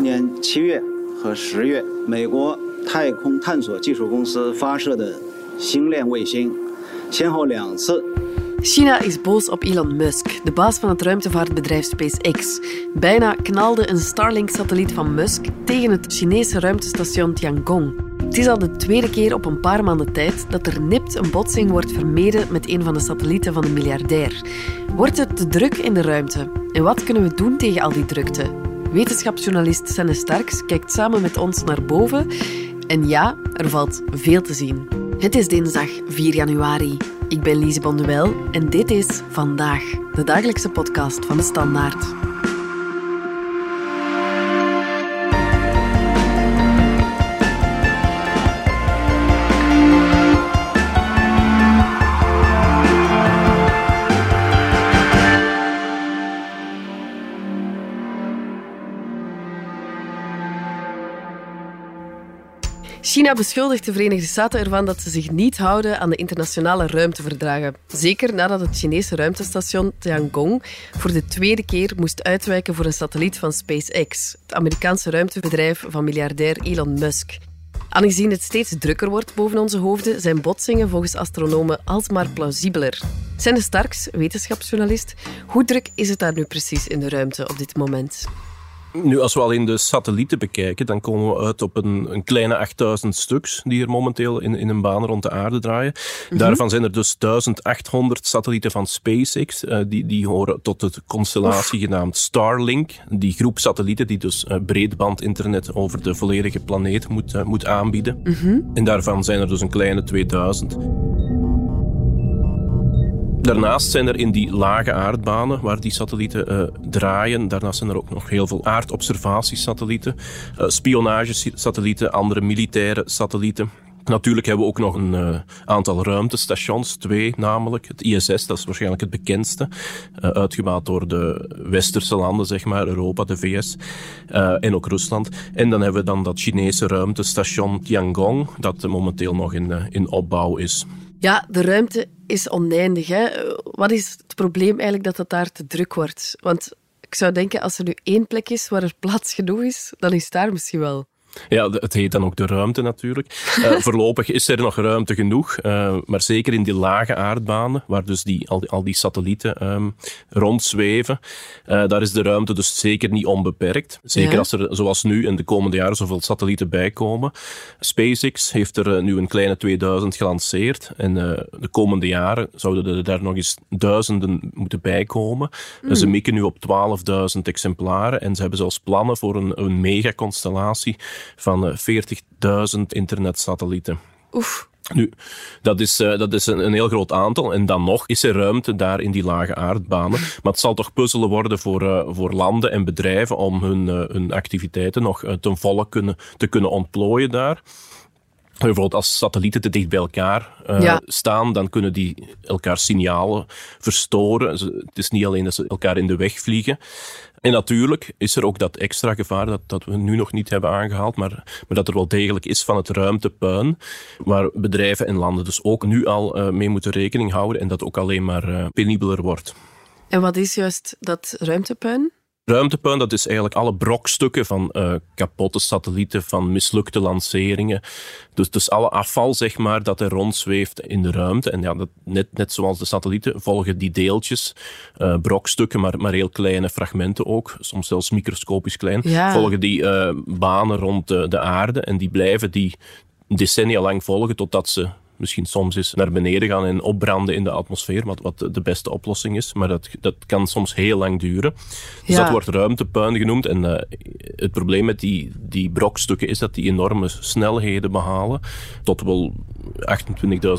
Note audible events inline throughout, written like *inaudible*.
年七月和十月，美国太空探索技术公司发射的星链卫星，先后两次 China is boos op Elon Musk, de baas van het ruimtevaartbedrijf SpaceX. Bijna knalde een Starlink-satelliet van Musk tegen het Chinese ruimtestation Tiangong. Het is al de tweede keer op een paar maanden tijd dat er nipt een botsing wordt vermeden met een van de satellieten van de miljardair. Wordt het te druk in de ruimte? En wat kunnen we doen tegen al die drukte? Wetenschapsjournalist Senne Starks kijkt samen met ons naar boven. En ja, er valt veel te zien. Het is dinsdag 4 januari. Ik ben Lise Bonduel en dit is Vandaag, de dagelijkse podcast van de Standaard. China beschuldigt de Verenigde Staten ervan dat ze zich niet houden aan de internationale ruimteverdragen. Zeker nadat het Chinese ruimtestation Tiangong voor de tweede keer moest uitwijken voor een satelliet van SpaceX, het Amerikaanse ruimtebedrijf van miljardair Elon Musk. Aangezien het steeds drukker wordt boven onze hoofden, zijn botsingen volgens astronomen alsmaar plausibeler. Senne Starks, wetenschapsjournalist, hoe druk is het daar nu precies in de ruimte op dit moment? Nu, als we alleen de satellieten bekijken, dan komen we uit op een, een kleine 8000 stuks die er momenteel in, in een baan rond de aarde draaien. Daarvan zijn er dus 1800 satellieten van SpaceX. Uh, die, die horen tot de constellatie genaamd Starlink. Die groep satellieten die dus uh, breedbandinternet over de volledige planeet moet, uh, moet aanbieden. En daarvan zijn er dus een kleine 2000. Daarnaast zijn er in die lage aardbanen waar die satellieten uh, draaien, daarnaast zijn er ook nog heel veel aardobservatiesatellieten, uh, spionagesatellieten, andere militaire satellieten. Natuurlijk hebben we ook nog een uh, aantal ruimtestations, twee namelijk. Het ISS, dat is waarschijnlijk het bekendste, uh, door de westerse landen, zeg maar, Europa, de VS en ook Rusland. En dan hebben we dan dat Chinese ruimtestation Tiangong, dat momenteel nog in, in opbouw is. Ja, de ruimte is oneindig. Hè? Wat is het probleem eigenlijk dat het daar te druk wordt? Want ik zou denken, als er nu één plek is waar er plaats genoeg is, dan is daar misschien wel. Ja, het heet dan ook de ruimte natuurlijk. Uh, *laughs* voorlopig is er nog ruimte genoeg, uh, maar zeker in die lage aardbanen, waar dus die, al, die, al die satellieten um, rondzweven, uh, daar is de ruimte dus zeker niet onbeperkt. Zeker ja. als er, zoals nu, in de komende jaren zoveel satellieten bijkomen. SpaceX heeft er nu een kleine 2000 gelanceerd en de komende jaren zouden er daar nog eens duizenden moeten bijkomen. Mm. Ze mikken nu op 12.000 exemplaren en ze hebben zelfs plannen voor een, een megaconstellatie van 40.000 internetsatellieten. Oef. Nu, dat is, uh, dat is een, een, heel groot aantal. En dan nog is er ruimte daar in die lage aardbanen. Maar het zal toch puzzelen worden voor, uh, voor landen en bedrijven om hun, uh, hun activiteiten nog ten volle kunnen, te kunnen ontplooien daar. Bijvoorbeeld als satellieten te dicht bij elkaar uh, ja. staan, dan kunnen die elkaar signalen verstoren. Het is niet alleen dat ze elkaar in de weg vliegen. En natuurlijk is er ook dat extra gevaar dat, dat we nu nog niet hebben aangehaald, maar, maar dat er wel degelijk is van het ruimtepuin, waar bedrijven en landen dus ook nu al uh, mee moeten rekening houden en dat ook alleen maar uh, penibeler wordt. En wat is juist dat ruimtepuin? Ruimtepuin, dat is eigenlijk alle brokstukken van uh, kapotte satellieten, van mislukte lanceringen. Dus, dus alle afval, zeg maar, dat er rondzweeft in de ruimte. En ja, dat, net, net zoals de satellieten volgen die deeltjes, uh, brokstukken, maar, maar heel kleine fragmenten ook, soms zelfs microscopisch klein, ja. volgen die uh, banen rond de, de aarde en die blijven die decennia lang volgen totdat ze misschien soms eens naar beneden gaan en opbranden in de atmosfeer, wat, wat de beste oplossing is. Maar dat, dat kan soms heel lang duren. Dus Ja. dat wordt ruimtepuin genoemd. En uh, het probleem met die, die brokstukken is dat die enorme snelheden behalen. Tot wel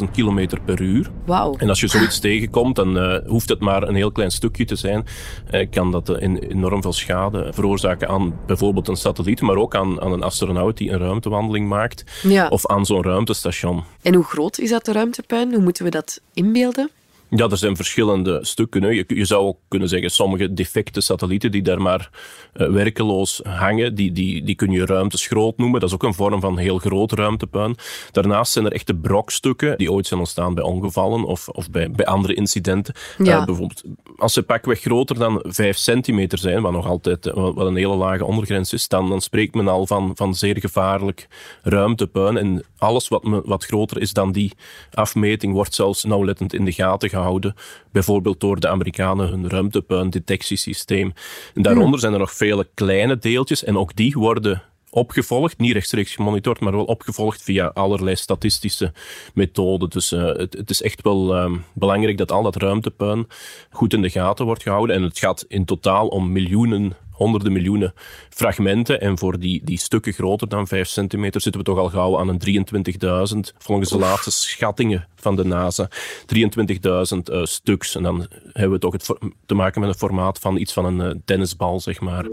28.000 kilometer per uur. Wauw. En als je zoiets *laughs* tegenkomt, dan uh, hoeft het maar een heel klein stukje te zijn. Uh, kan dat enorm veel schade veroorzaken aan bijvoorbeeld een satelliet, maar ook aan, aan een astronaut die een ruimtewandeling maakt. Ja. Of aan zo'n ruimtestation. En hoe groot is dat de ruimtepuin? Hoe moeten we dat inbeelden? Ja, er zijn verschillende stukken. Je, je, zou ook kunnen zeggen, sommige defecte satellieten die daar maar uh, werkeloos hangen, die, die, die kun je ruimteschroot noemen. Dat is ook een vorm van heel groot ruimtepuin. Daarnaast zijn er echte brokstukken die ooit zijn ontstaan bij ongevallen of, of bij, bij andere incidenten. Ja. Uh, bijvoorbeeld, als ze pakweg groter dan 5 centimeter zijn, wat nog altijd uh, wat een hele lage ondergrens is, dan, dan spreekt men al van, van zeer gevaarlijk ruimtepuin. En alles wat, me, wat groter is dan die afmeting wordt zelfs nauwlettend in de gaten gehouden. Bijvoorbeeld door de Amerikanen hun ruimtepuindetectiesysteem. En daaronder hmm. zijn er nog vele kleine deeltjes en ook die worden opgevolgd, niet rechtstreeks gemonitord, maar wel opgevolgd via allerlei statistische methoden. Dus uh, het, het, is echt wel uh, belangrijk dat al dat ruimtepuin goed in de gaten wordt gehouden. En het gaat in totaal om miljoenen honderden miljoenen fragmenten. En voor die, die stukken groter dan 5 centimeter zitten we toch al gauw aan een 23.000, volgens de laatste schattingen van de NASA, 23.000 uh, stuks. En dan hebben we toch het te maken met een formaat van iets van een uh, tennisbal, zeg maar.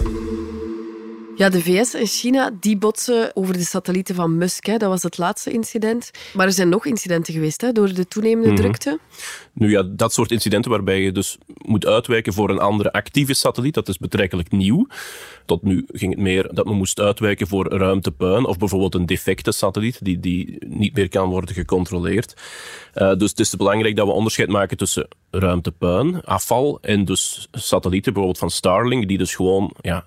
Ja, de VS en China die botsen over de satellieten van Musk. Hè. Dat was het laatste incident. Maar er zijn nog incidenten geweest hè, door de toenemende mhm. drukte. Nu ja, dat soort incidenten waarbij je dus moet uitwijken voor een andere actieve satelliet, dat is betrekkelijk nieuw. Tot nu ging het meer dat men moest uitwijken voor ruimtepuin of bijvoorbeeld een defecte satelliet die, die niet meer kan worden gecontroleerd. Uh, dus het is belangrijk dat we onderscheid maken tussen ruimtepuin, afval en dus satellieten, bijvoorbeeld van Starlink, die dus gewoon ja,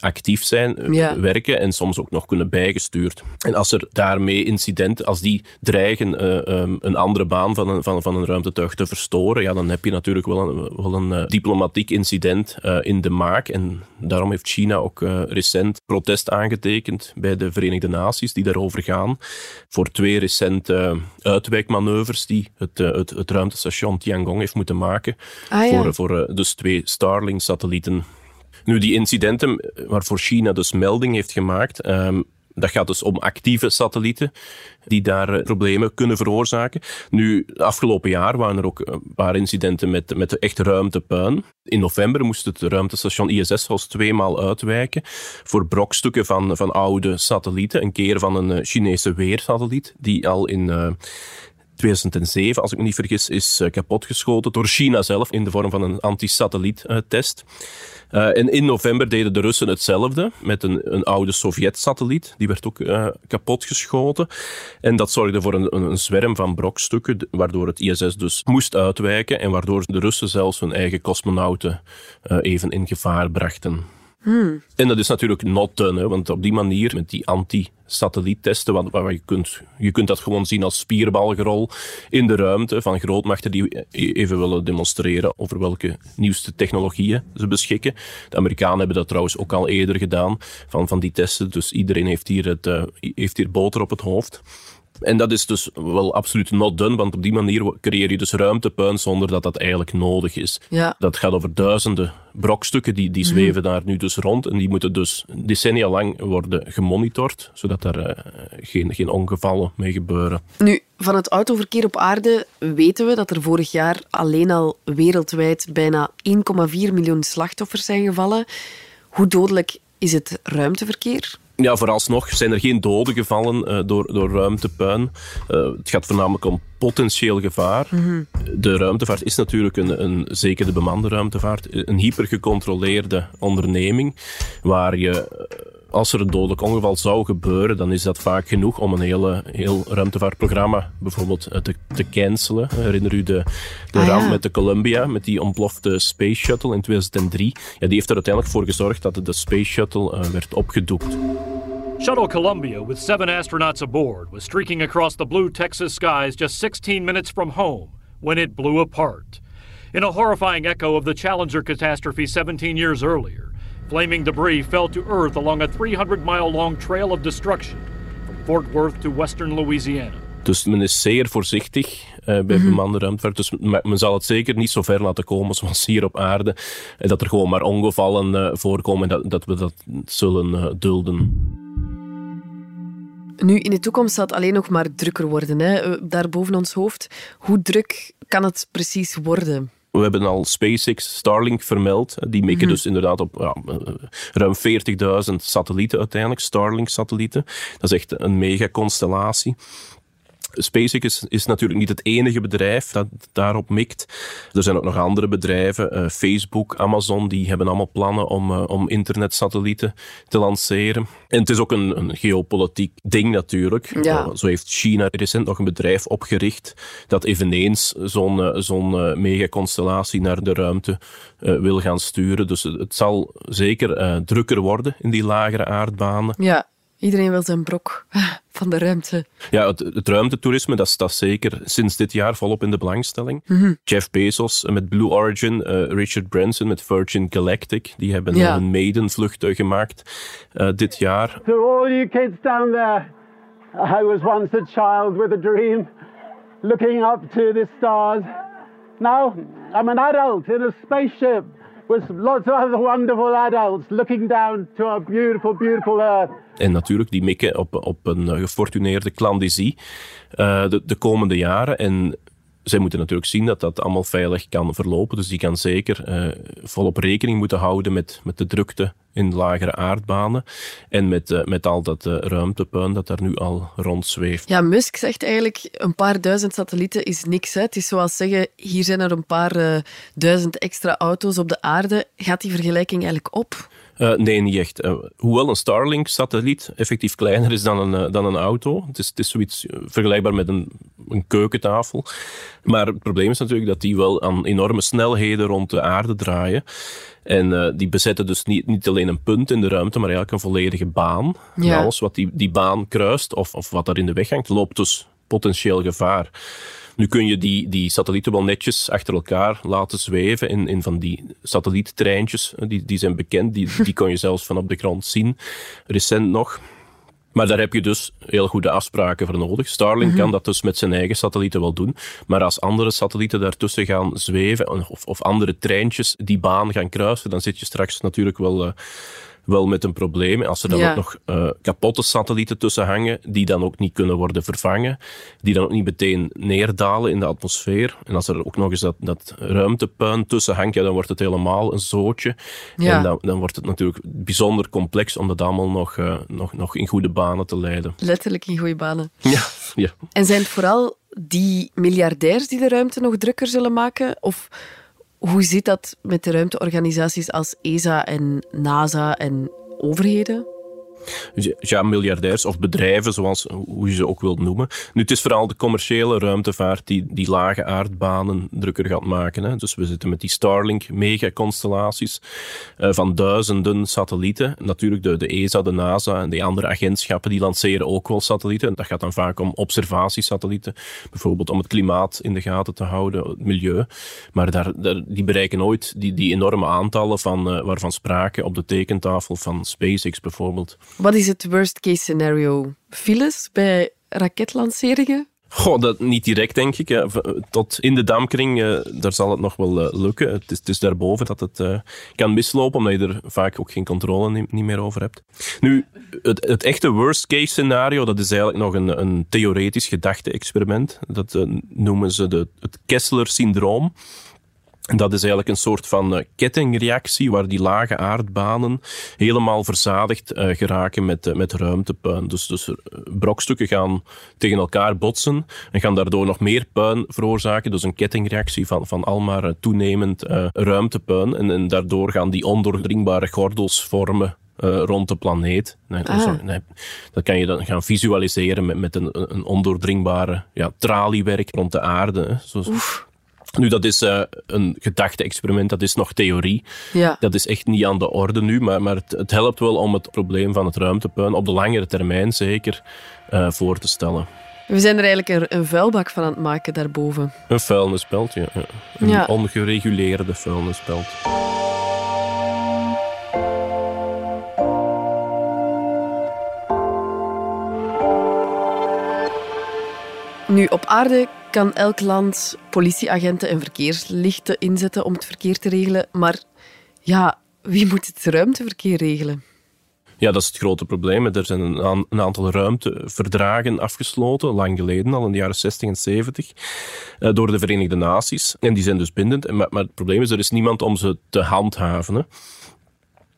actief zijn, eh, werken en soms ook nog kunnen bijgestuurd. En als er daarmee incidenten, als die dreigen uh, um, een andere baan van een, van, van een ruimtetuig te verstoren, ja, dan heb je natuurlijk wel een, wel een uh, diplomatiek incident uh, in de maak. En daarom heeft China ook recent protest aangetekend bij de Verenigde Naties die daarover gaan. Voor twee recente uitwijkmanoeuvres die het, het, het ruimtestation Tiangong heeft moeten maken. Ah, ja. Voor, voor dus twee Starlink-satellieten nu, die incidenten waarvoor China dus melding heeft gemaakt, um, dat gaat dus om actieve satellieten die daar uh, problemen kunnen veroorzaken. Nu, afgelopen jaar waren er ook een paar incidenten met, met echt ruimtepuin. In november moest het ruimtestation ISS zelfs tweemaal uitwijken voor brokstukken van, van oude satellieten. Een keer van een uh, Chinese weersatelliet die al in... 2007, als ik me niet vergis, is kapotgeschoten door China zelf in de vorm van een anti-satelliettest. Uh, en in november deden de Russen hetzelfde met een, een oude Sovjet-satelliet. Die werd ook uh, kapotgeschoten. En dat zorgde voor een, een, zwerm van brokstukken, waardoor het ISS dus moest uitwijken en waardoor de Russen zelfs hun eigen cosmonauten even in gevaar brachten. Hmm. En dat is natuurlijk not done, want op die manier, met die anti-satelliettesten, waar je, kunt, je kunt dat gewoon zien als spierbalgerol in de ruimte van grootmachten die even willen demonstreren over welke nieuwste technologieën ze beschikken. De Amerikanen hebben dat trouwens ook al eerder gedaan, van, van die testen. Dus iedereen heeft hier, het, uh, heeft hier boter op het hoofd. En dat is dus wel absoluut not done, want op die manier creëer je dus ruimtepuin zonder dat dat eigenlijk nodig is. Ja. Dat gaat over duizenden brokstukken, die, die mhm. zweven daar nu dus rond en die moeten dus decennia lang worden gemonitord, zodat daar uh, geen, geen ongevallen mee gebeuren. Nu, van het autoverkeer op aarde weten we dat er vorig jaar alleen al wereldwijd bijna 1,4 miljoen slachtoffers zijn gevallen. Hoe dodelijk is het ruimteverkeer? Ja, vooralsnog zijn er geen doden gevallen uh, door, door ruimtepuin. Uh, het gaat voornamelijk om potentieel gevaar. Mhm. De ruimtevaart is natuurlijk een, een, zeker de bemande ruimtevaart, een hypergecontroleerde onderneming waar je als er een dodelijk ongeval zou gebeuren, dan is dat vaak genoeg om een hele, heel ruimtevaartprogramma bijvoorbeeld eh, te, te cancelen. Herinner u de, de ah, ramp met de Columbia, met die ontplofte Space Shuttle in 2003? Ja, die heeft er uiteindelijk voor gezorgd dat de Space Shuttle uh, werd opgedoekt. Shuttle Columbia, with seven astronauts aboard, was streaking across the blue Texas skies just 16 minutes from home when it blew apart. In a horrifying echo of the Challenger catastrophe 17 years earlier, Flaming debris fell to earth along a 300 mile long trail of destruction from Fort Worth to western Louisiana. Dus men is zeer voorzichtig uh, bij -hmm. bemande ruimtevaart. Dus men zal het zeker niet zo ver laten komen zoals hier op aarde. En dat er gewoon maar ongevallen uh, voorkomen en dat, dat we dat zullen dulden. Nu, in de toekomst zal het alleen nog maar drukker worden, hè? daar boven ons hoofd. Hoe druk kan het precies worden? We hebben al SpaceX, Starlink vermeld. Die mikken mhm. dus inderdaad op ja, ruim 40.000 satellieten uiteindelijk, Starlink-satellieten. Dat is echt een mega constellatie. SpaceX is, is, natuurlijk niet het enige bedrijf dat daarop mikt. Er zijn ook nog andere bedrijven, uh, Facebook, Amazon, die hebben allemaal plannen om, uh, om internetsatellieten te lanceren. En het is ook een, een geopolitiek ding natuurlijk. Ja. Uh, zo heeft China recent nog een bedrijf opgericht dat eveneens zo'n zo'n megaconstellatie naar de ruimte wil gaan sturen. Dus het, het zal zeker drukker worden in die lagere aardbanen. Ja. Iedereen wil zijn brok *laughs* van de ruimte. Ja, het, het ruimtetoerisme, dat staat zeker sinds dit jaar volop in de belangstelling. Mm -hmm. Jeff Bezos met Blue Origin, uh, Richard Branson met Virgin Galactic, die hebben ja. een maiden-vlucht gemaakt uh, dit jaar. To all you kids down there, I was once a child with a dream, looking up to the stars. Now I'm an adult in a spaceship with lots of other wonderful adults looking down to our beautiful, beautiful Earth. En natuurlijk, die mikken op, op een gefortuneerde klandizie uh, de, de komende jaren. En zij moeten natuurlijk zien dat dat allemaal veilig kan verlopen. Dus die kan zeker uh, volop rekening moeten houden met, met de drukte in lagere aardbanen. En met, met al dat uh, ruimtepuin dat daar nu al rondzweeft. Ja, Musk zegt eigenlijk een paar duizend satellieten is niks. Hè. Het is zoals zeggen, hier zijn er een paar duizend extra auto's op de aarde. Gaat die vergelijking eigenlijk op? Uh, nee, niet echt. Uh, hoewel een Starlink-satelliet effectief kleiner is dan een, uh, dan een auto. Het is, het is zoiets vergelijkbaar met een, een keukentafel. Maar het probleem is natuurlijk dat die wel aan enorme snelheden rond de aarde draaien. En die bezetten dus niet, niet alleen een punt in de ruimte, maar eigenlijk een volledige baan. Ja. En alles wat die, die baan kruist of, of wat daar in de weg hangt, loopt dus potentieel gevaar. Nu kun je die, die satellieten wel netjes achter elkaar laten zweven in, in van die satelliettreintjes. Die, die zijn bekend, die, die kon je *laughs* zelfs van op de grond zien. Recent nog. Maar daar heb je dus heel goede afspraken voor nodig. Starlink Mhm. kan dat dus met zijn eigen satellieten wel doen. Maar als andere satellieten daartussen gaan zweven, of, of andere treintjes die baan gaan kruisen, dan zit je straks natuurlijk wel... Uh, wel met een probleem. Als er dan Ja. ook nog uh, kapotte satellieten tussen hangen, die dan ook niet kunnen worden vervangen, die dan ook niet meteen neerdalen in de atmosfeer. En als er ook nog eens dat, dat ruimtepuin tussen hangt, ja, dan wordt het helemaal een zootje. Ja. En dan, dan wordt het natuurlijk bijzonder complex om dat allemaal nog, uh, nog, nog in goede banen te leiden. Letterlijk in goede banen. *laughs* Ja, ja. En zijn het vooral die miljardairs die de ruimte nog drukker zullen maken? Of hoe zit dat met de ruimteorganisaties als ESA en NASA en overheden? Dus ja, miljardairs of bedrijven, zoals hoe je ze ook wilt noemen. Nu, het is vooral de commerciële ruimtevaart die die lage aardbanen drukker gaat maken. Hè. Dus we zitten met die Starlink megaconstellaties uh, van duizenden satellieten. Natuurlijk de, de ESA, de NASA en die andere agentschappen die lanceren ook wel satellieten. Dat gaat dan vaak om observatiesatellieten, bijvoorbeeld om het klimaat in de gaten te houden, het milieu. Maar daar, daar, die bereiken nooit die, die enorme aantallen van, uh, waarvan sprake op de tekentafel van SpaceX bijvoorbeeld. Wat is het worst case scenario? Files bij raketlanceringen? Goh, dat niet direct, denk ik. Tot in de damkring, uh, daar zal het nog wel uh, lukken. Het is, het daarboven dat het uh, kan mislopen, omdat je er vaak ook geen controle meer over hebt. Nu, het, het, echte worst case scenario, dat is eigenlijk nog een, een theoretisch gedachte-experiment. Dat noemen ze de, het Kessler-syndroom. Dat is eigenlijk een soort van uh, kettingreactie waar die lage aardbanen helemaal verzadigd uh, geraken met, uh, met ruimtepuin. Dus, dus brokstukken gaan tegen elkaar botsen en gaan daardoor nog meer puin veroorzaken. Dus een kettingreactie van, van al maar toenemend ruimtepuin. En, en daardoor gaan die ondoordringbare gordels vormen uh, rond de planeet. Nee, ah. sorry, nee, dat kan je dan gaan visualiseren met, met een, een ondoordringbare ja, traliewerk rond de aarde. Hè. Zo, nu, dat is uh, een gedachte-experiment, dat is nog theorie. Ja. Dat is echt niet aan de orde nu, maar, maar het, het, helpt wel om het probleem van het ruimtepuin op de langere termijn zeker uh, voor te stellen. We zijn er eigenlijk een, vuilbak van aan het maken daarboven. Een vuilnisbelt, ja. Een ja. ongereguleerde vuilnisbelt. Nu, op aarde kan elk land politieagenten en verkeerslichten inzetten om het verkeer te regelen. Maar ja, wie moet het ruimteverkeer regelen? Ja, dat is het grote probleem. Er zijn een, aan, een aantal ruimteverdragen afgesloten, lang geleden, al in de jaren 60 en 70, uh, door de Verenigde Naties. En die zijn dus bindend. Maar het probleem is, er is niemand om ze te handhaven.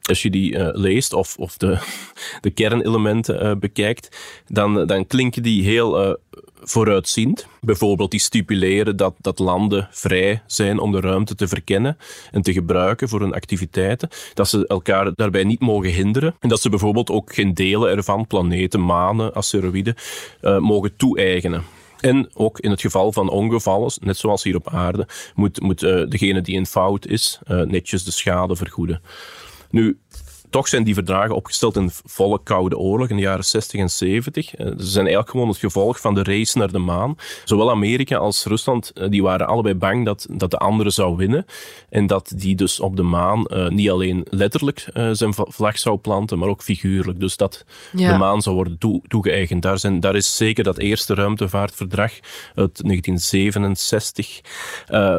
Als je die uh, leest of, of de, *laughs* de kernelementen uh, bekijkt, dan, dan klinken die heel vooruitziend. Bijvoorbeeld die stipuleren dat, dat landen vrij zijn om de ruimte te verkennen en te gebruiken voor hun activiteiten. Dat ze elkaar daarbij niet mogen hinderen. En dat ze bijvoorbeeld ook geen delen ervan, planeten, manen, asteroïden, mogen toe-eigenen. En ook in het geval van ongevallen, net zoals hier op aarde, moet, moet degene die in fout is netjes de schade vergoeden. Nu, toch zijn die verdragen opgesteld in volle Koude Oorlog in de jaren 60 en 70. Eh, ze zijn eigenlijk gewoon het gevolg van de race naar de maan. Zowel Amerika als Rusland eh, die waren allebei bang dat, dat de andere zou winnen. En dat die dus op de maan uh, niet alleen letterlijk uh, zijn vlag zou planten, maar ook figuurlijk. Dus dat ja. de maan zou worden toe, toegeëigend. Daar, zijn, daar is zeker dat eerste ruimtevaartverdrag uit 1967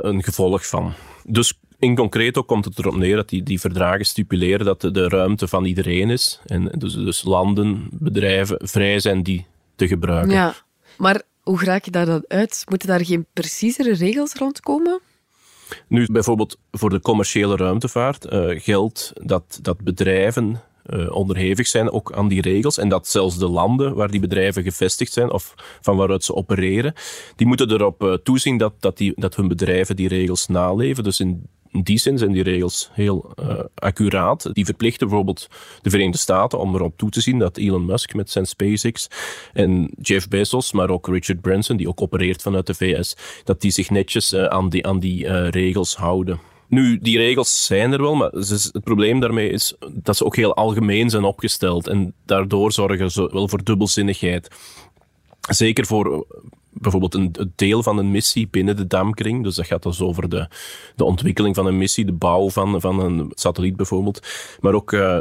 een gevolg van. Dus in concreto komt het erop neer dat die, die verdragen stipuleren dat de, de ruimte van iedereen is. En dus, dus landen, bedrijven vrij zijn die te gebruiken. Ja, maar hoe raak je daar dan uit? Moeten daar geen preciezere regels rondkomen? Nu, bijvoorbeeld voor de commerciële ruimtevaart uh, geldt dat, dat bedrijven uh, onderhevig zijn ook aan die regels. En dat zelfs de landen waar die bedrijven gevestigd zijn of van waaruit ze opereren, die moeten erop uh, toezien dat, dat, die, dat hun bedrijven die regels naleven. Dus in in die zin zijn die regels heel uh, accuraat. Die verplichten bijvoorbeeld de Verenigde Staten om erop toe te zien dat Elon Musk met zijn SpaceX en Jeff Bezos, maar ook Richard Branson, die ook opereert vanuit de VS, dat die zich netjes uh, aan die, aan die uh, regels houden. Nu, die regels zijn er wel, maar het probleem daarmee is dat ze ook heel algemeen zijn opgesteld. En daardoor zorgen ze wel voor dubbelzinnigheid. Zeker voor bijvoorbeeld een, deel van een missie binnen de damkring. Dus dat gaat dus over de, de ontwikkeling van een missie, de bouw van, van een satelliet bijvoorbeeld. Maar ook uh,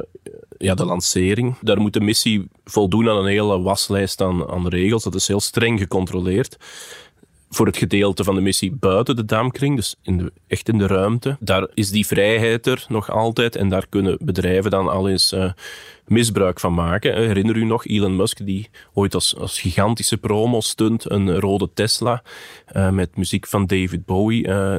ja, de lancering. Daar moet de missie voldoen aan een hele waslijst aan, aan regels. Dat is heel streng gecontroleerd voor het gedeelte van de missie buiten de damkring, dus in de, echt in de ruimte, daar is die vrijheid er nog altijd en daar kunnen bedrijven dan al eens uh, misbruik van maken. Herinner u nog Elon Musk die ooit als, als gigantische promo-stunt een rode Tesla uh, met muziek van David Bowie uh,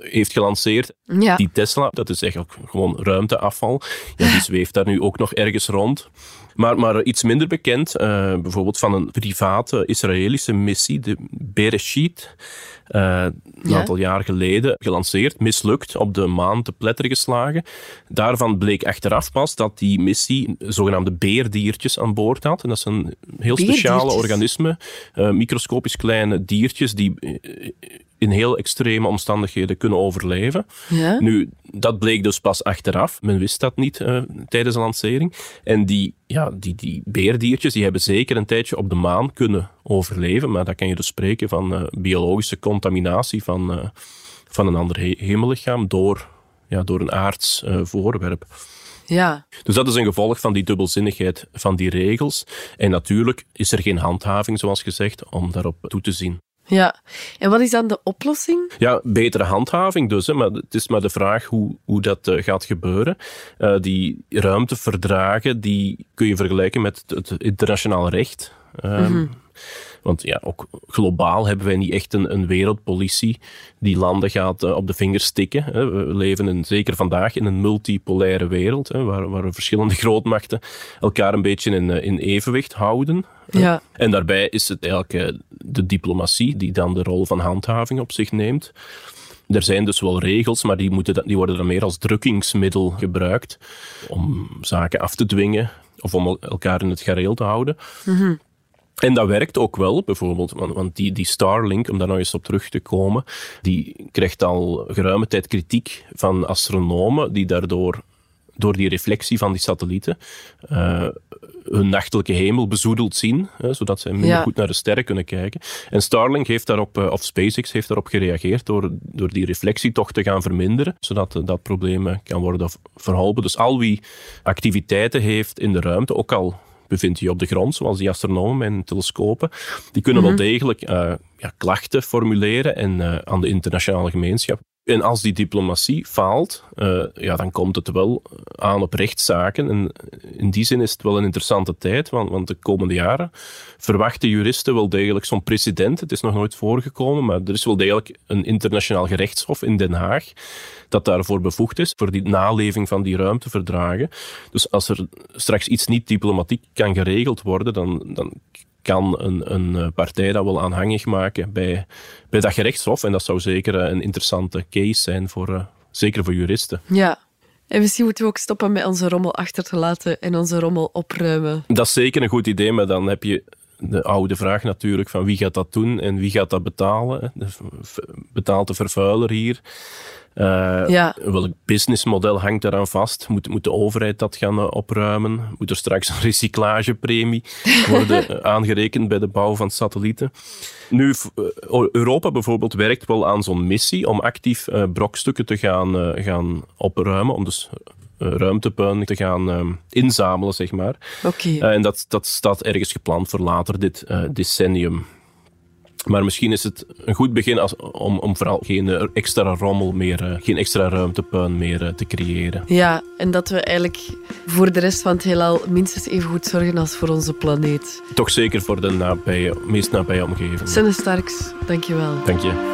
heeft gelanceerd. Ja. Die Tesla, dat is eigenlijk gewoon ruimteafval, ja, die *laughs* zweeft daar nu ook nog ergens rond. Maar, maar iets minder bekend, uh, bijvoorbeeld van een private Israëlische missie, de Bereshit. Uh, een ja. aantal jaar geleden gelanceerd, mislukt, op de maan te pletter geslagen. Daarvan bleek achteraf pas dat die missie zogenaamde beerdiertjes aan boord had. En dat zijn heel speciale organismen, uh, microscopisch kleine diertjes die in heel extreme omstandigheden kunnen overleven. Ja? Nu, dat bleek dus pas achteraf. Men wist dat niet uh, tijdens de lancering. En die, ja, die, die beerdiertjes die hebben zeker een tijdje op de maan kunnen overleven. Maar dan kan je dus spreken van uh, biologische contaminatie van, uh, van een ander he hemellichaam door, ja, door een aards voorwerp. Ja. Dus dat is een gevolg van die dubbelzinnigheid van die regels. En natuurlijk is er geen handhaving, zoals gezegd, om daarop toe te zien. Ja, en wat is dan de oplossing? Ja, betere handhaving dus. Hè. Maar het is maar de vraag hoe, hoe dat uh, gaat gebeuren. Uh, die ruimteverdragen die kun je vergelijken met het, het internationaal recht. Um, mm -hmm. Want ja, ook globaal hebben wij niet echt een, een wereldpolitie die landen gaat uh, op de vingers stikken. Hè. We leven in, zeker vandaag in een multipolaire wereld, hè, waar, waar verschillende *laughs* grootmachten elkaar een beetje in, in evenwicht houden. Ja. En daarbij is het eigenlijk de diplomatie die dan de rol van handhaving op zich neemt. Er zijn dus wel regels, maar die, moeten, die worden dan meer als drukkingsmiddel gebruikt om zaken af te dwingen of om elkaar in het gareel te houden. Mm -hmm. En dat werkt ook wel, bijvoorbeeld, want, want die, die Starlink, om daar nog eens op terug te komen, die krijgt al geruime tijd kritiek van astronomen die daardoor door die reflectie van die satellieten uh, hun nachtelijke hemel bezoedeld zien, hè, zodat zij minder Ja. goed naar de sterren kunnen kijken. En Starlink heeft daarop, uh, of SpaceX heeft daarop gereageerd door, door die reflectie toch te gaan verminderen, zodat uh, dat probleem kan worden verholpen. Dus al wie activiteiten heeft in de ruimte, ook al bevindt je op de grond, zoals die astronomen hun telescopen, die kunnen Mhm. wel degelijk uh, ja, klachten formuleren en uh, aan de internationale gemeenschap En als die diplomatie faalt, uh, ja, dan komt het wel aan op rechtszaken. En in die zin is het wel een interessante tijd, want, want de komende jaren verwachten juristen wel degelijk zo'n precedent. Het is nog nooit voorgekomen, maar er is wel degelijk een internationaal gerechtshof in Den Haag dat daarvoor bevoegd is, voor die naleving van die ruimteverdragen. Dus als er straks iets niet diplomatiek kan geregeld worden, dan, dan kan een, een eh, partij dat wel aanhangig maken bij, bij dat gerechtshof. En dat zou zeker eh, een interessante case zijn, voor, eh, zeker voor juristen. Ja, en misschien moeten we ook stoppen met onze rommel achter te laten en onze rommel opruimen. Dat is zeker een goed idee, maar dan heb je de oude vraag natuurlijk van wie gaat dat doen en wie gaat dat betalen. Betaalt de vervuiler hier? Uh, ja. Welk businessmodel hangt daaraan vast? Moet, moet de overheid dat gaan uh, opruimen? Moet er straks een recyclagepremie *laughs* worden uh, aangerekend bij de bouw van satellieten? Nu, Europa bijvoorbeeld werkt wel aan zo'n missie om actief brokstukken te gaan, gaan opruimen, om dus ruimtepuin te gaan inzamelen, zeg maar. Oké. en dat, dat staat ergens gepland voor later dit decennium. Maar misschien is het een goed begin als, om, om vooral geen eh, extra rommel meer, geen extra ruimtepuin meer te creëren. Ja, en dat we eigenlijk voor de rest van het heelal minstens even goed zorgen als voor onze planeet. Toch zeker voor de nabije, meest nabije omgeving. Senne Starks, dankjewel. Dank je.